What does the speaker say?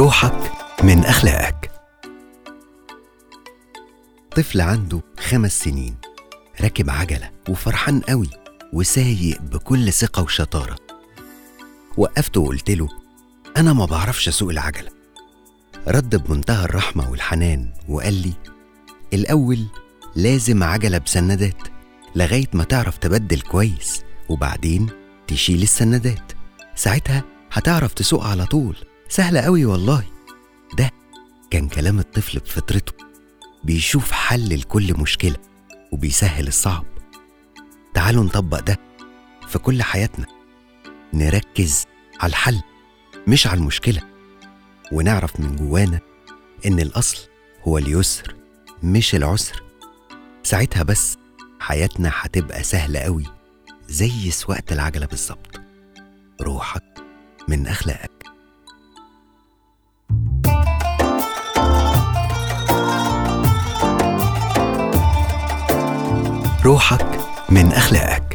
روحك من أخلاقك. طفل عنده خمس سنين راكب عجلة وفرحان قوي وسايق بكل ثقة وشطارة. وقفته وقلت له أنا ما بعرفش أسوق العجلة. رد بمنتهى الرحمة والحنان وقال لي الأول لازم عجلة بسندات لغاية ما تعرف تبدل كويس وبعدين تشيل السندات. ساعتها هتعرف تسوق على طول. سهلة قوي والله. ده كان كلام الطفل بفطرته. بيشوف حل لكل مشكلة وبيسهل الصعب. تعالوا نطبق ده في كل حياتنا. نركز على الحل مش على المشكلة. ونعرف من جوانا إن الأصل هو اليسر مش العسر. ساعتها بس حياتنا هتبقى سهلة قوي زي سواقة العجلة بالظبط. روحك من أخلاقك. روحك من أخلاقك.